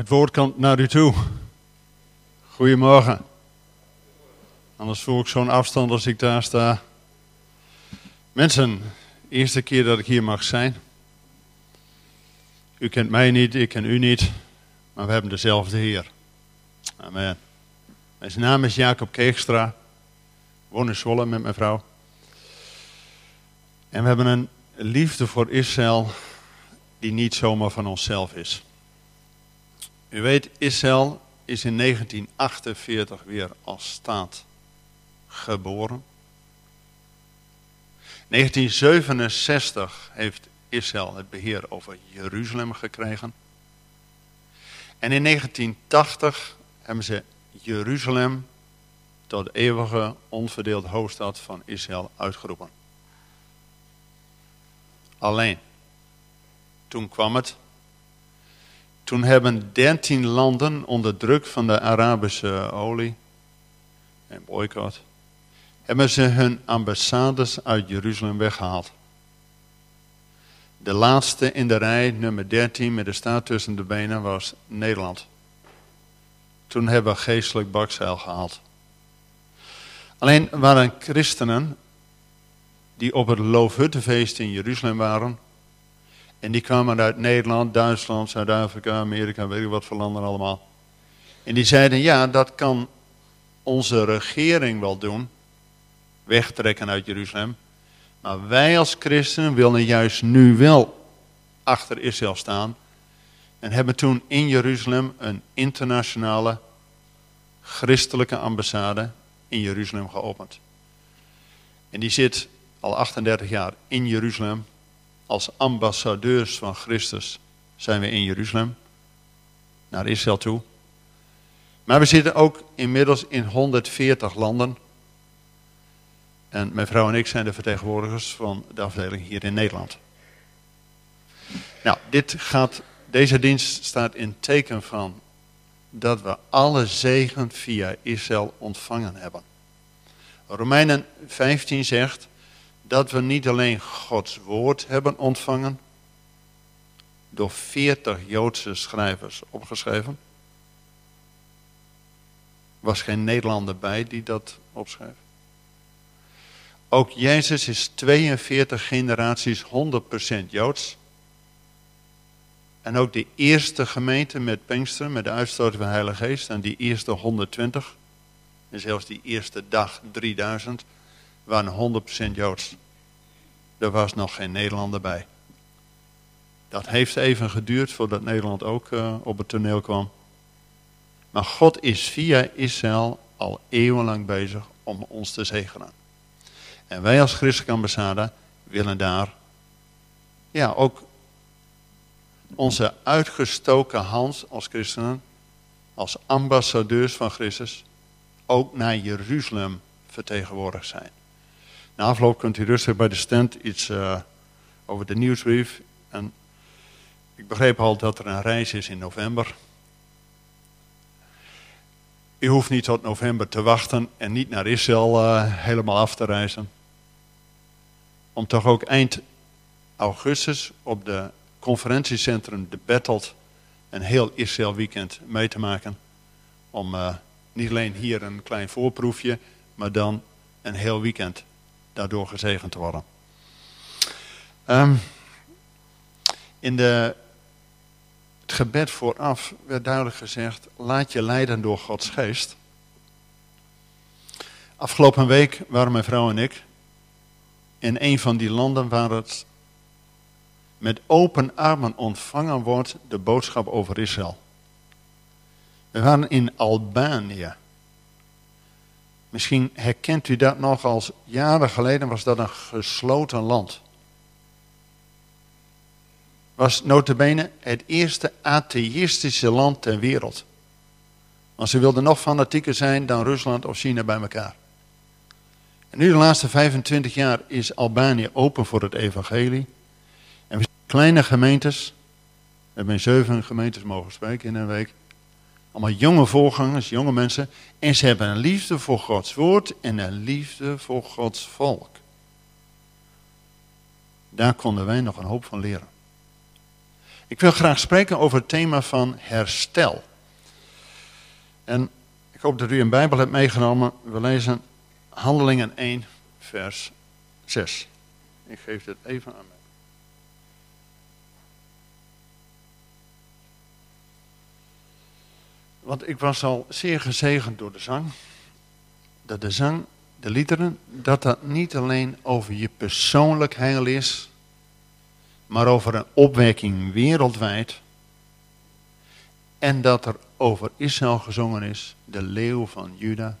Het woord komt naar u toe. Goedemorgen. Anders voel ik zo'n afstand als ik daar sta. Mensen, eerste keer dat ik hier mag zijn. U kent mij niet, ik ken u niet, maar we hebben dezelfde Heer. Amen. Mijn naam is Jacob Keegstra. Ik woon in Zwolle met mijn vrouw. En we hebben een liefde voor Israël die niet zomaar van onszelf is. U weet, Israël is in 1948 weer als staat geboren. 1967 heeft Israël het beheer over Jeruzalem gekregen. En in 1980 hebben ze Jeruzalem tot eeuwige onverdeeld hoofdstad van Israël uitgeroepen. Alleen, toen kwam het. Toen hebben dertien landen onder druk van de Arabische olie en boycott, hebben ze hun ambassades uit Jeruzalem weggehaald. De laatste in de rij, nummer 13, met de staat tussen de benen, was Nederland. Toen hebben we geestelijk bakzeil gehaald. Alleen waren christenen die op het Loofhuttenfeest in Jeruzalem waren. En die kwamen uit Nederland, Duitsland, Zuid-Afrika, Amerika, weet ik wat voor landen allemaal. En die zeiden, ja, dat kan onze regering wel doen. Wegtrekken uit Jeruzalem. Maar wij als christenen willen juist nu wel achter Israël staan. En hebben toen in Jeruzalem een internationale christelijke ambassade in Jeruzalem geopend. En die zit al 38 jaar in Jeruzalem. Als ambassadeurs van Christus zijn we in Jeruzalem. Naar Israël toe. Maar we zitten ook inmiddels in 140 landen. En mijn vrouw en ik zijn de vertegenwoordigers van de afdeling hier in Nederland. Nou, dit gaat, deze dienst staat in teken van dat we alle zegen via Israël ontvangen hebben. Romeinen 15 zegt dat we niet alleen Gods woord hebben ontvangen, door 40 Joodse schrijvers opgeschreven. Was geen Nederlander bij die dat opschreef. Ook Jezus is 42 generaties 100% Joods. En ook de eerste gemeente met Pinksteren, met de uitstorting van de Heilige Geest, en die eerste 120, en zelfs die eerste dag 3000, waren 100% Joods. Er was nog geen Nederlander bij. Dat heeft even geduurd voordat Nederland ook uh, op het toneel kwam. Maar God is via Israël al eeuwenlang bezig om ons te zegenen. En wij als christelijke ambassade willen daar ja, ook onze uitgestoken hand als christenen, als ambassadeurs van Christus, ook naar Jeruzalem vertegenwoordigd zijn. Na afloop kunt u rustig bij de stand iets uh, over de nieuwsbrief. En ik begreep al dat er een reis is in november. U hoeft niet tot november te wachten en niet naar Israël uh, helemaal af te reizen. Om toch ook eind augustus op de conferentiecentrum De Bettelt een heel Israël weekend mee te maken. Om uh, niet alleen hier een klein voorproefje, maar dan een heel weekend daardoor gezegend te worden. Um, in de, het gebed vooraf werd duidelijk gezegd, laat je leiden door Gods geest. Afgelopen week waren mijn vrouw en ik in een van die landen waar het met open armen ontvangen wordt, de boodschap over Israël. We waren in Albanië. Misschien herkent u dat nog als jaren geleden was dat een gesloten land. Was notabene het eerste atheïstische land ter wereld. Want ze wilden nog fanatieker zijn dan Rusland of China bij elkaar. En nu de laatste 25 jaar is Albanië open voor het evangelie. En we zijn kleine gemeentes. We hebben zeven gemeentes mogen spreken in een week. Allemaal jonge voorgangers, jonge mensen. En ze hebben een liefde voor Gods woord en een liefde voor Gods volk. Daar konden wij nog een hoop van leren. Ik wil graag spreken over het thema van herstel. En ik hoop dat u een Bijbel hebt meegenomen. We lezen Handelingen 1, vers 6. Ik geef dit even aan mij. Want ik was al zeer gezegend door de zang. Dat de zang, de liederen, dat dat niet alleen over je persoonlijk heil is, maar over een opwekking wereldwijd. En dat er over Israël gezongen is, de leeuw van Juda.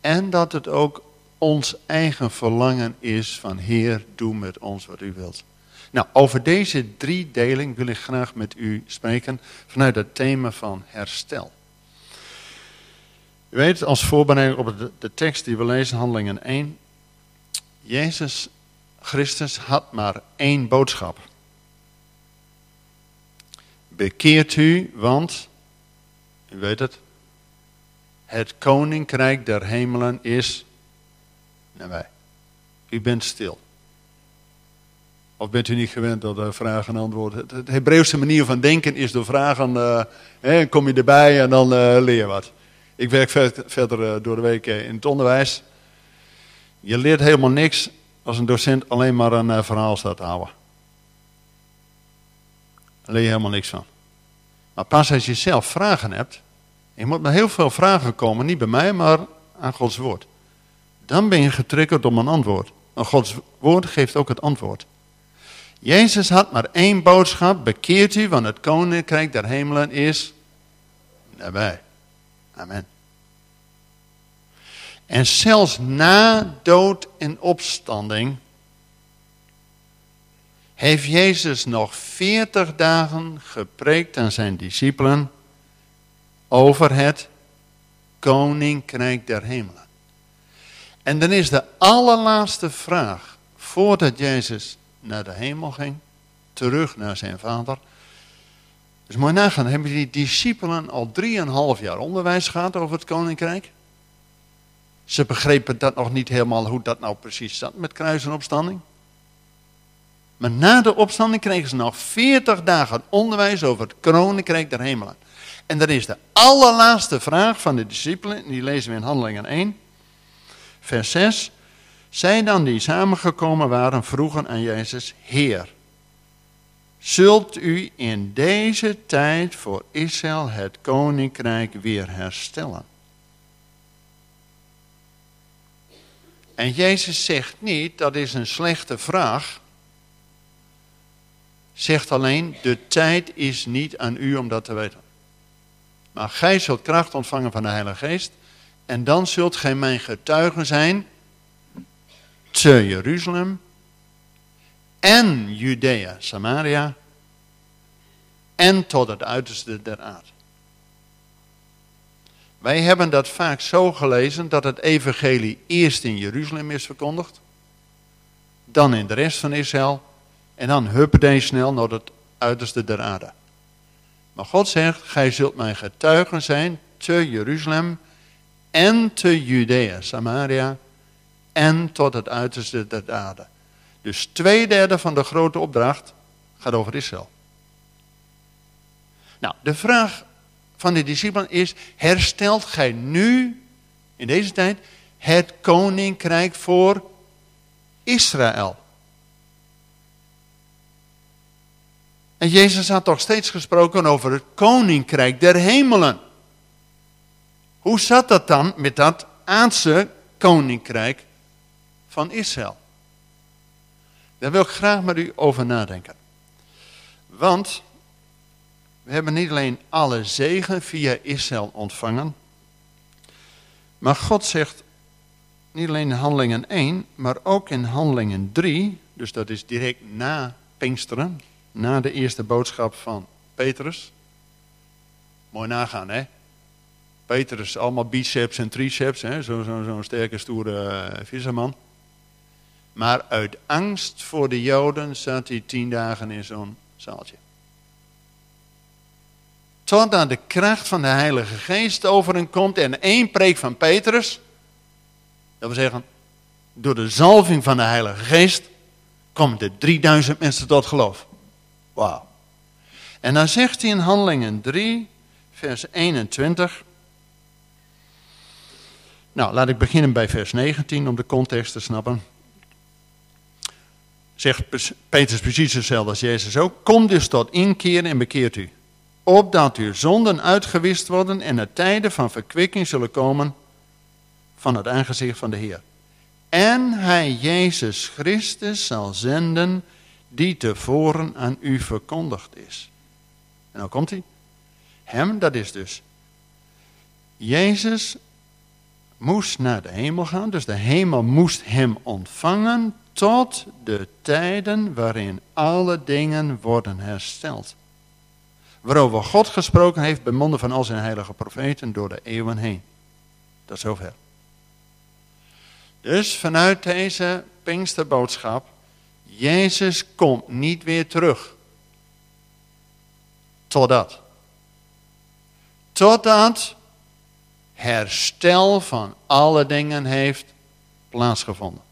En dat het ook ons eigen verlangen is van Heer, doe met ons wat u wilt. Nou, over deze drie deling wil ik graag met u spreken vanuit het thema van herstel. U weet, als voorbereiding op de, de tekst die we lezen, handelingen 1, Jezus Christus had maar één boodschap. Bekeert u, want, u weet het, het koninkrijk der hemelen is nabij. U bent stil. Of bent u niet gewend dat uh, vragen en antwoorden? Het, Hebreeuwse manier van denken is door vragen, uh, kom je erbij en dan uh, leer je wat. Ik werk verder door de week in het onderwijs. Je leert helemaal niks als een docent alleen maar een verhaal staat te houden. Daar leer je helemaal niks van. Maar pas als je zelf vragen hebt, je moet met heel veel vragen komen, niet bij mij, maar aan Gods woord. Dan ben je getriggerd om een antwoord. En Gods woord geeft ook het antwoord. Jezus had maar één boodschap. Bekeert u, want het koninkrijk der hemelen is nabij. Amen. En zelfs na dood en opstanding heeft Jezus nog veertig dagen gepreekt aan zijn discipelen over het koninkrijk der hemelen. En dan is de allerlaatste vraag, voordat Jezus naar de hemel ging, terug naar zijn vader. Dus mooi nagaan, hebben die discipelen al drieënhalf jaar onderwijs gehad over het koninkrijk? Ze begrepen dat nog niet helemaal hoe dat nou precies zat met kruis en opstanding. Maar na de opstanding kregen ze nog veertig dagen onderwijs over het koninkrijk der hemelen. En dat is de allerlaatste vraag van de discipelen, die lezen we in Handelingen 1, vers 6. Zij dan die samengekomen waren, vroegen aan Jezus, Heer, zult u in deze tijd voor Israël het koninkrijk weer herstellen? En Jezus zegt niet, dat is een slechte vraag. Zegt alleen, de tijd is niet aan u om dat te weten. Maar gij zult kracht ontvangen van de Heilige Geest. En dan zult gij mijn getuigen zijn te Jeruzalem en Judea, Samaria en tot het uiterste der aarde. Wij hebben dat vaak zo gelezen dat het evangelie eerst in Jeruzalem is verkondigd, dan in de rest van Israël en dan huppedee snel naar het uiterste der aarde. Maar God zegt, gij zult mijn getuigen zijn te Jeruzalem en te Judea, Samaria en tot het uiterste der aarde. Dus twee derde van de grote opdracht gaat over Israël. Nou, de vraag van de discipelen is, herstelt gij nu, in deze tijd, het koninkrijk voor Israël? En Jezus had toch steeds gesproken over het koninkrijk der hemelen. Hoe zat dat dan met dat aardse koninkrijk van Israël? Daar wil ik graag met u over nadenken. Want we hebben niet alleen alle zegen via Israël ontvangen, maar God zegt niet alleen in Handelingen 1, maar ook in Handelingen 3, dus dat is direct na Pinksteren, na de eerste boodschap van Petrus. Mooi nagaan, hè? Petrus, allemaal biceps en triceps, zo'n zo, zo, sterke, stoere uh, visserman. Maar uit angst voor de Joden zat hij tien dagen in zo'n zaaltje. Totdat de kracht van de Heilige Geest over hem komt en één preek van Petrus, dat wil zeggen, door de zalving van de Heilige Geest, komen er 3000 mensen tot geloof. Wauw. En dan zegt hij in Handelingen 3, vers 21. Nou, laat ik beginnen bij vers 19 om de context te snappen. Zegt Petrus precies hetzelfde als Jezus ook. Kom dus tot inkeer en bekeert u. Opdat uw zonden uitgewist worden en er tijden van verkwikking zullen komen van het aangezicht van de Heer. En hij Jezus Christus zal zenden die tevoren aan u verkondigd is. En dan komt hij. Hem, dat is dus. Jezus moest naar de hemel gaan, dus de hemel moest hem ontvangen tot de tijden waarin alle dingen worden hersteld. Waarover God gesproken heeft bij monden van al zijn heilige profeten door de eeuwen heen. Tot zover. Dus vanuit deze Pinksterboodschap, Jezus komt niet weer terug. Totdat. Totdat herstel van alle dingen heeft plaatsgevonden.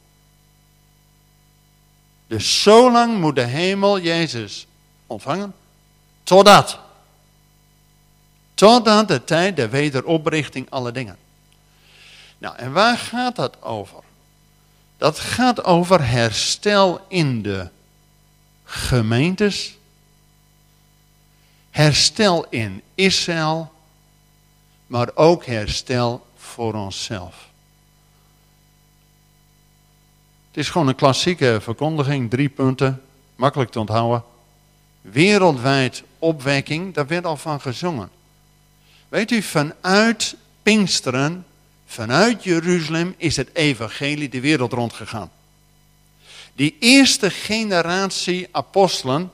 Dus zo lang moet de hemel Jezus ontvangen. Totdat. Totdat de tijd der wederoprichting alle dingen. Nou, en waar gaat dat over? Dat gaat over herstel in de gemeentes. Herstel in Israël. Maar ook herstel voor onszelf. Is gewoon een klassieke verkondiging, drie punten, makkelijk te onthouden. Wereldwijd opwekking, daar werd al van gezongen. Weet u, vanuit Pinksteren Vanuit Jeruzalem is het evangelie de wereld rondgegaan. Die eerste generatie apostelen,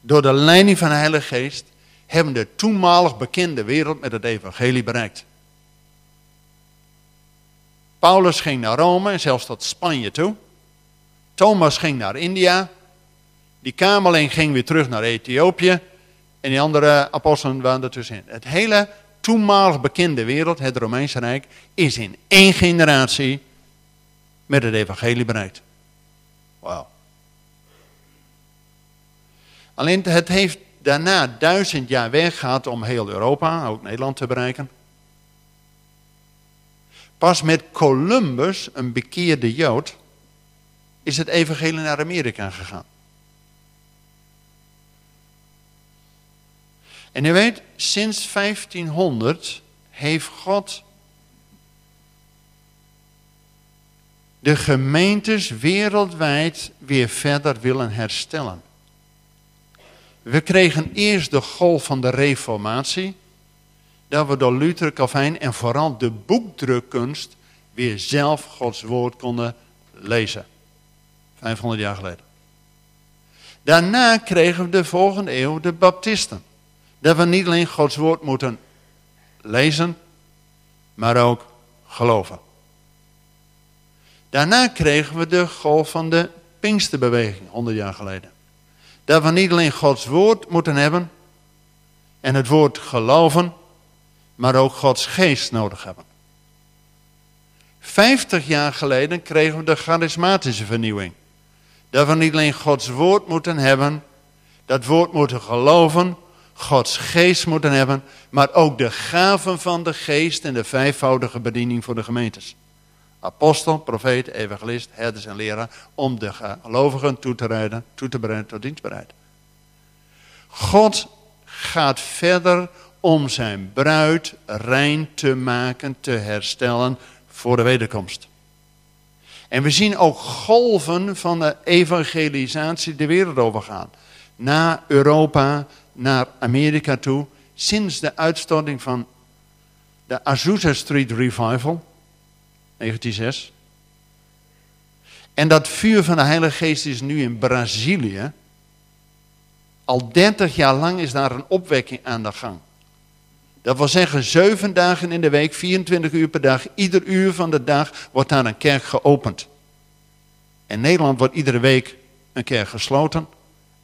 door de leiding van de Heilige Geest, hebben de toenmalig bekende wereld met het evangelie bereikt. Paulus ging naar Rome en zelfs tot Spanje toe. Thomas ging naar India. Die kameling ging weer terug naar Ethiopië. En die andere apostelen waren ertussenin. Het hele toenmalig bekende wereld, het Romeinse Rijk, is in één generatie met het evangelie bereikt. Wauw. Alleen het heeft daarna duizend jaar weg gehad om heel Europa, ook Nederland te bereiken. Pas met Columbus, een bekeerde Jood, is het evangelie naar Amerika gegaan. En u weet, sinds 1500 heeft God de gemeentes wereldwijd weer verder willen herstellen. We kregen eerst de golf van de reformatie, dat we door Luther, Calvijn en vooral de boekdrukkunst weer zelf Gods woord konden lezen. 500 jaar geleden. Daarna kregen we de volgende eeuw de baptisten. Dat we niet alleen Gods woord moeten lezen, maar ook geloven. Daarna kregen we de golf van de Pinksterbeweging, 100 jaar geleden. Dat we niet alleen Gods woord moeten hebben en het woord geloven, maar ook Gods geest nodig hebben. 50 jaar geleden kregen we de charismatische vernieuwing. Dat we niet alleen Gods woord moeten hebben, dat woord moeten geloven, Gods geest moeten hebben, maar ook de gaven van de geest en de vijfvoudige bediening voor de gemeentes. Apostel, profeet, evangelist, herders en leraar, om de gelovigen toe te, rijden, toe te bereiden tot dienstbereid. God gaat verder om zijn bruid rein te maken, te herstellen voor de wederkomst. En we zien ook golven van de evangelisatie de wereld overgaan. Na Europa, naar Amerika toe sinds de uitstorting van de Azusa Street Revival, 1906. En dat vuur van de Heilige Geest is nu in Brazilië. Al 30 jaar lang is daar een opwekking aan de gang. Dat wil zeggen, zeven dagen in de week, 24 uur per dag, ieder uur van de dag wordt daar een kerk geopend. In Nederland wordt iedere week een kerk gesloten.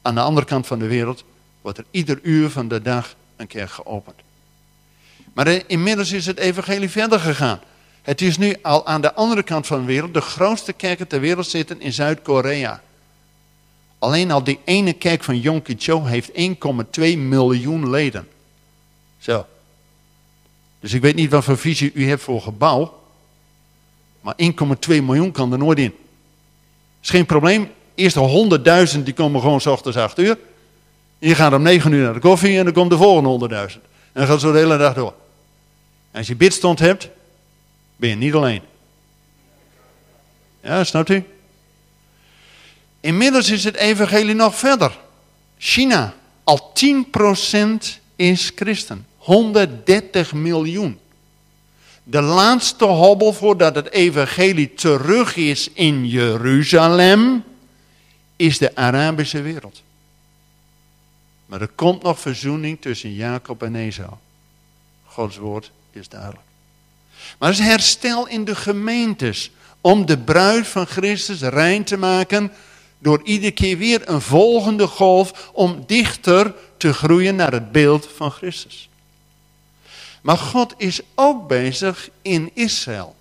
Aan de andere kant van de wereld wordt er ieder uur van de dag een kerk geopend. Maar inmiddels is het evangelie verder gegaan. Het is nu al aan de andere kant van de wereld. De grootste kerken ter wereld zitten in Zuid-Korea. Alleen al die ene kerk van Yom Kippur heeft 1,2 miljoen leden. Zo. Dus ik weet niet wat voor visie u hebt voor gebouw. Maar 1,2 miljoen kan er nooit in. Is geen probleem. Eerste 100.000 die komen gewoon s ochtends 8 uur. Je gaat om 9 uur naar de koffie en dan komt de volgende 100.000. En dan gaat zo de hele dag door. En als je bidstond hebt, ben je niet alleen. Ja, snapt u? Inmiddels is het evangelie nog verder. China, al 10% is christen. 130 miljoen. De laatste hobbel voordat het evangelie terug is in Jeruzalem, is de Arabische wereld. Maar er komt nog verzoening tussen Jacob en Esau. Gods woord is duidelijk. Maar er is herstel in de gemeentes om de bruid van Christus rein te maken door iedere keer weer een volgende golf om dichter te groeien naar het beeld van Christus. Maar God is ook bezig in Israël.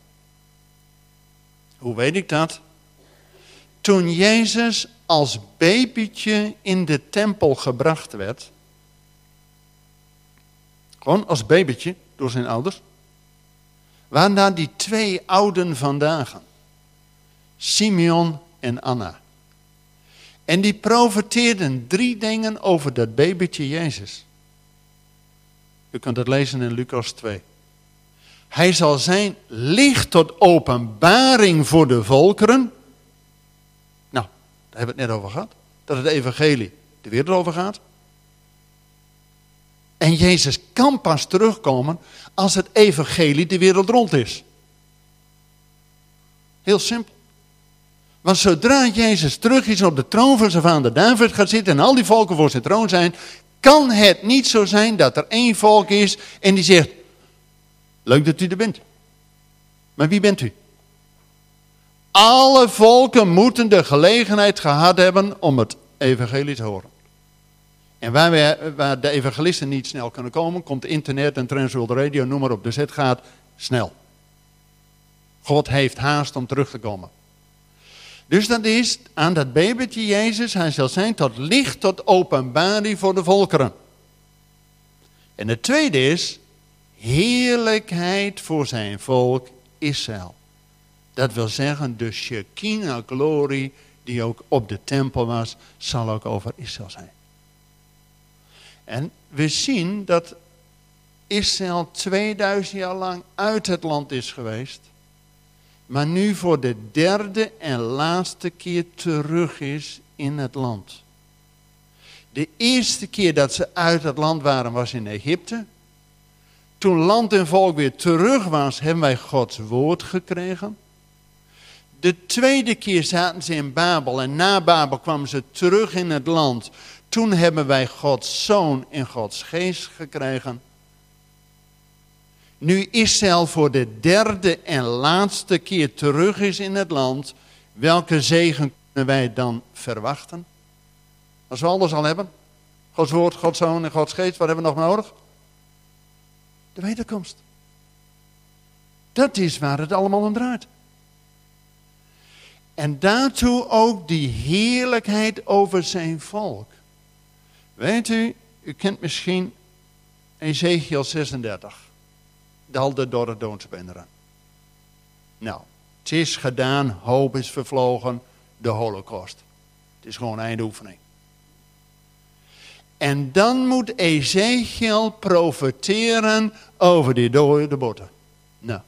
Hoe weet ik dat? Toen Jezus als babytje in de tempel gebracht werd, gewoon als babytje door zijn ouders, waren daar die twee ouden vandaag, Simeon en Anna. En die profeteerden drie dingen over dat babytje Jezus. U kunt het lezen in Lucas 2. Hij zal zijn licht tot openbaring voor de volkeren. Nou, daar hebben we het net over gehad. Dat het evangelie de wereld over gaat. En Jezus kan pas terugkomen als het evangelie de wereld rond is. Heel simpel. Want zodra Jezus terug is op de troon van zijn vader David gaat zitten en al die volken voor zijn troon zijn, kan het niet zo zijn dat er één volk is en die zegt, leuk dat u er bent. Maar wie bent u? Alle volken moeten de gelegenheid gehad hebben om het evangelie te horen. En waar, waar de evangelisten niet snel kunnen komen, komt internet en Transworld Radio, noem maar op. Dus het gaat snel. God heeft haast om terug te komen. Dus dat is aan dat babytje Jezus, hij zal zijn tot licht, tot openbaring voor de volkeren. En het tweede is, heerlijkheid voor zijn volk Israël. Dat wil zeggen, de Shekinah glorie die ook op de tempel was, zal ook over Israël zijn. En we zien dat Israël 2000 jaar lang uit het land is geweest maar nu voor de derde en laatste keer terug is in het land. De eerste keer dat ze uit het land waren was in Egypte. Toen land en volk weer terug was, hebben wij Gods woord gekregen. De tweede keer zaten ze in Babel en na Babel kwamen ze terug in het land. Toen hebben wij Gods zoon en Gods geest gekregen. Nu Israël voor de derde en laatste keer terug is in het land, welke zegen kunnen wij dan verwachten? Als we alles al hebben, Gods woord, Gods zoon en Gods geest, wat hebben we nog nodig? De wederkomst. Dat is waar het allemaal om draait. En daartoe ook die heerlijkheid over zijn volk. Weet u, u kent misschien Ezekiel 36 dalde door het doodspenderen. Nou, het is gedaan, hoop is vervlogen, de holocaust. Het is gewoon eindoefening. En dan moet Ezekiel profeteren over die dode botten. Nou.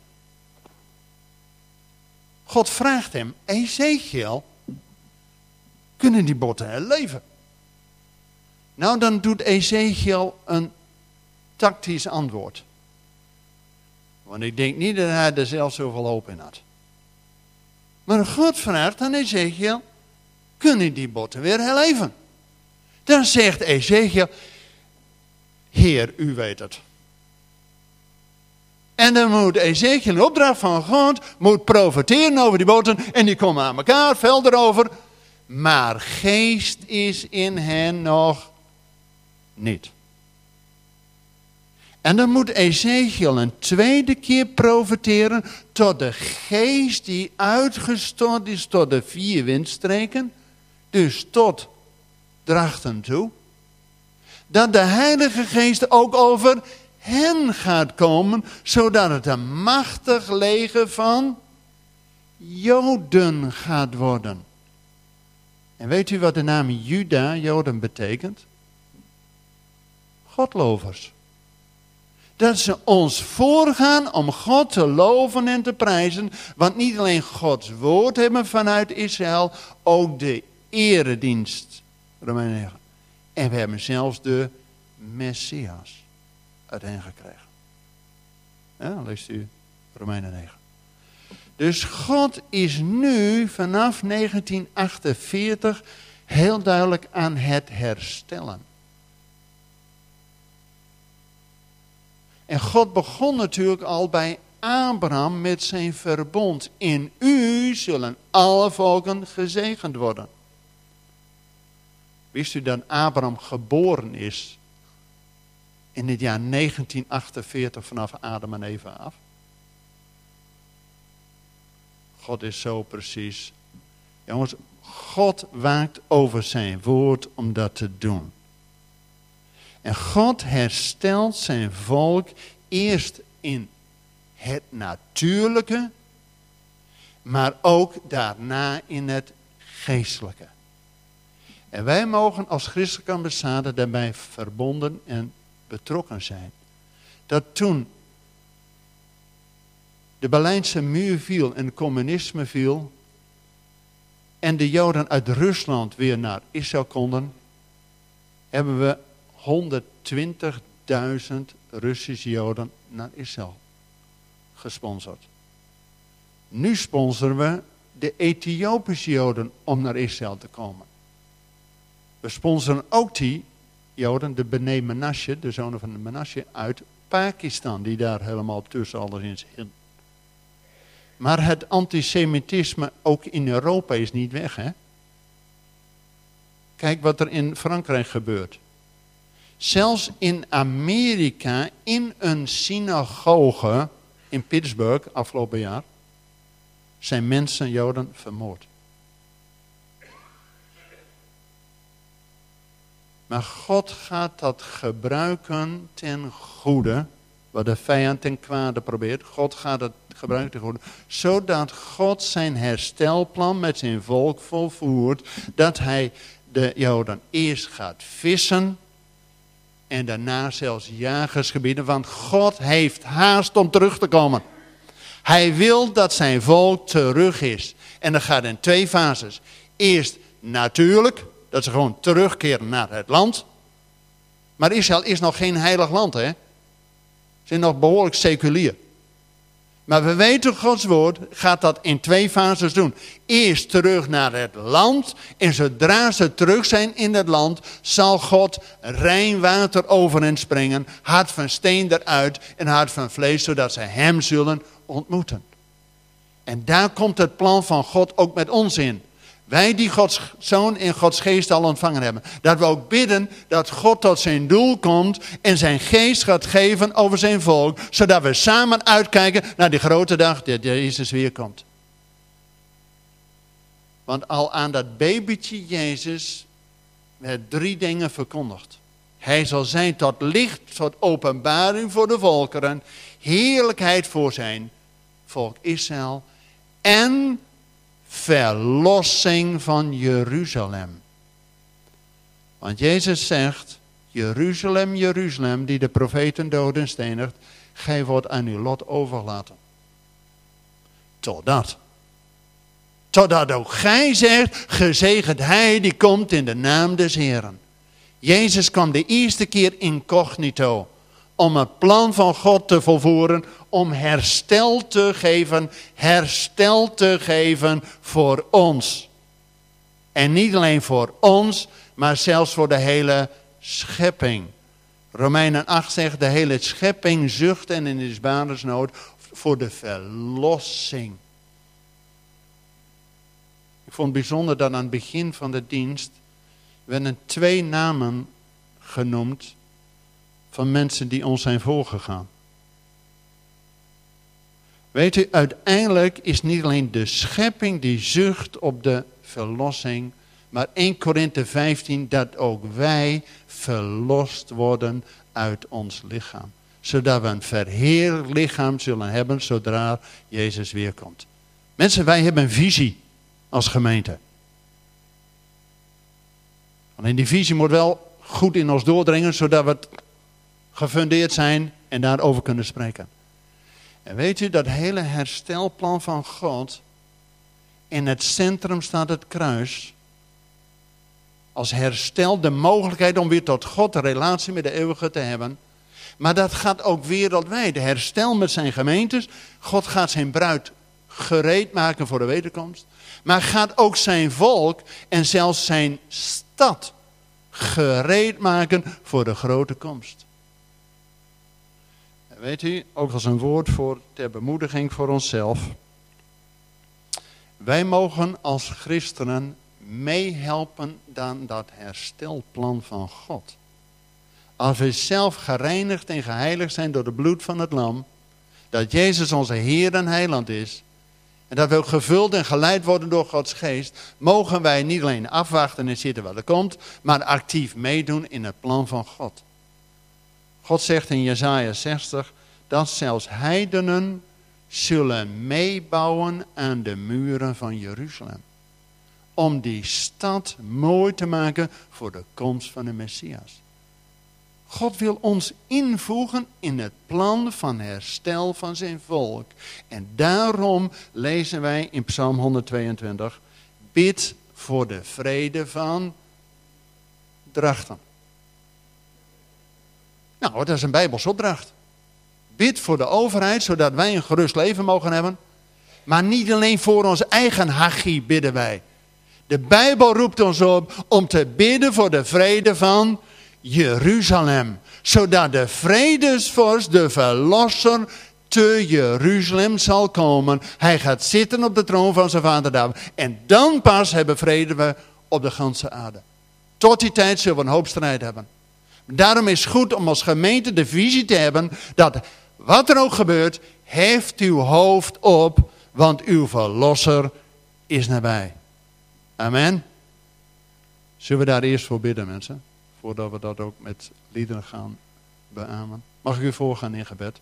God vraagt hem, Ezekiel, kunnen die botten herleven? Nou, dan doet Ezekiel een tactisch antwoord. Want ik denk niet dat hij er zelf zoveel hoop in had. Maar God vraagt aan Ezekiel, kunnen die botten weer herleven? Dan zegt Ezekiel, Heer, u weet het. En dan moet Ezekiel in opdracht van God, moet profiteren over die botten. En die komen aan elkaar, vel erover. Maar geest is in hen nog niet. En dan moet Ezekiel een tweede keer profiteren tot de geest die uitgestort is tot de vier windstreken. Dus tot drachten toe. Dat de Heilige Geest ook over hen gaat komen, zodat het een machtig leger van Joden gaat worden. En weet u wat de naam Juda, Joden, betekent? Godlovers. Dat ze ons voorgaan om God te loven en te prijzen. Want niet alleen Gods woord hebben vanuit Israël, ook de eredienst. Romeinen En we hebben zelfs de Messias uit hen gekregen. Leest u Romeinen 9. Dus God is nu vanaf 1948 heel duidelijk aan het herstellen. En God begon natuurlijk al bij Abraham met zijn verbond. In u zullen alle volken gezegend worden. Wist u dat Abraham geboren is in het jaar 1948 vanaf Adam en Eva af? God is zo precies. Jongens, God waakt over zijn woord om dat te doen. En God herstelt zijn volk eerst in het natuurlijke, maar ook daarna in het geestelijke. En wij mogen als christelijke ambassade daarbij verbonden en betrokken zijn. Dat toen de Berlijnse muur viel en het communisme viel en de Joden uit Rusland weer naar Israël konden, hebben we 120.000 Russische Joden naar Israël gesponsord. Nu sponsoren we de Ethiopische Joden om naar Israël te komen. We sponsoren ook die Joden, de Bene Menashe, de zonen van de Menashe, uit Pakistan, die daar helemaal tussen alles in zitten. Maar het antisemitisme ook in Europa is niet weg, hè? Kijk wat er in Frankrijk gebeurt. Zelfs in Amerika, in een synagoge in Pittsburgh afgelopen jaar, zijn mensen, Joden, vermoord. Maar God gaat dat gebruiken ten goede, wat de vijand ten kwade probeert. God gaat het gebruiken ten goede, zodat God zijn herstelplan met zijn volk volvoert, dat hij de Joden eerst gaat vissen en daarna zelfs jagersgebieden, want God heeft haast om terug te komen. Hij wil dat zijn volk terug is. En dat gaat in twee fases. Eerst natuurlijk, dat ze gewoon terugkeren naar het land. Maar Israël is nog geen heilig land, hè? Ze zijn nog behoorlijk seculier. Maar we weten, Gods woord gaat dat in twee fases doen. Eerst terug naar het land. En zodra ze terug zijn in het land, zal God rein water over hen springen. Hart van steen eruit en hart van vlees, zodat ze hem zullen ontmoeten. En daar komt het plan van God ook met ons in. Wij die Gods Zoon en Gods Geest al ontvangen hebben. Dat we ook bidden dat God tot zijn doel komt en zijn geest gaat geven over zijn volk. Zodat we samen uitkijken naar die grote dag dat Jezus weer komt. Want al aan dat babytje Jezus werd drie dingen verkondigd. Hij zal zijn tot licht, tot openbaring voor de volkeren. Heerlijkheid voor zijn volk Israël. En verlossing van Jeruzalem. Want Jezus zegt, Jeruzalem, Jeruzalem, die de profeten doden stenigt, gij wordt aan uw lot overlaten. Totdat. Totdat ook gij zegt, gezegend hij die komt in de naam des Heren. Jezus kwam de eerste keer incognito om het plan van God te volvoeren, om herstel te geven, herstel te geven voor ons. En niet alleen voor ons, maar zelfs voor de hele schepping. Romeinen 8 zegt, de hele schepping zucht en in is badersnood voor de verlossing. Ik vond het bijzonder dat aan het begin van de dienst werden twee namen genoemd van mensen die ons zijn voorgegaan. Weet u, uiteindelijk is niet alleen de schepping die zucht op de verlossing, Maar 1 Korinthe 15, dat ook wij verlost worden uit ons lichaam. Zodat we een verheer lichaam zullen hebben zodra Jezus weer komt. Mensen, wij hebben een visie als gemeente. Alleen die visie moet wel goed in ons doordringen, zodat we gefundeerd zijn en daarover kunnen spreken. En weet u, dat hele herstelplan van God, in het centrum staat het kruis. Als herstel de mogelijkheid om weer tot God een relatie met de eeuwige te hebben. Maar dat gaat ook wereldwijd. Herstel met zijn gemeentes. God gaat zijn bruid gereed maken voor de wederkomst. Maar gaat ook zijn volk en zelfs zijn stad gereed maken voor de grote komst. Weet u, ook als een woord voor ter bemoediging voor onszelf. Wij mogen als christenen meehelpen aan dat herstelplan van God. Als we zelf gereinigd en geheiligd zijn door het bloed van het lam, dat Jezus onze Heer en Heiland is, en dat we ook gevuld en geleid worden door Gods geest, mogen wij niet alleen afwachten en zitten wat er komt, maar actief meedoen in het plan van God. God zegt in Jesaja 60 dat zelfs heidenen zullen meebouwen aan de muren van Jeruzalem. Om die stad mooi te maken voor de komst van de Messias. God wil ons invoegen in het plan van herstel van zijn volk. En daarom lezen wij in Psalm 122, bid voor de vrede van Drachten. Nou, dat is een Bijbelse opdracht. Bid voor de overheid, zodat wij een gerust leven mogen hebben. Maar niet alleen voor ons eigen hachie bidden wij. De Bijbel roept ons op om te bidden voor de vrede van Jeruzalem. Zodat de vredesvorst, de verlosser, te Jeruzalem zal komen. Hij gaat zitten op de troon van zijn vader David. En dan pas hebben vrede we op de ganse aarde. Tot die tijd zullen we een hoop strijd hebben. Daarom is het goed om als gemeente de visie te hebben dat wat er ook gebeurt, heeft uw hoofd op, want uw verlosser is nabij. Amen. Zullen we daar eerst voor bidden, mensen? Voordat we dat ook met liederen gaan beamen. Mag ik u voorgaan in gebed?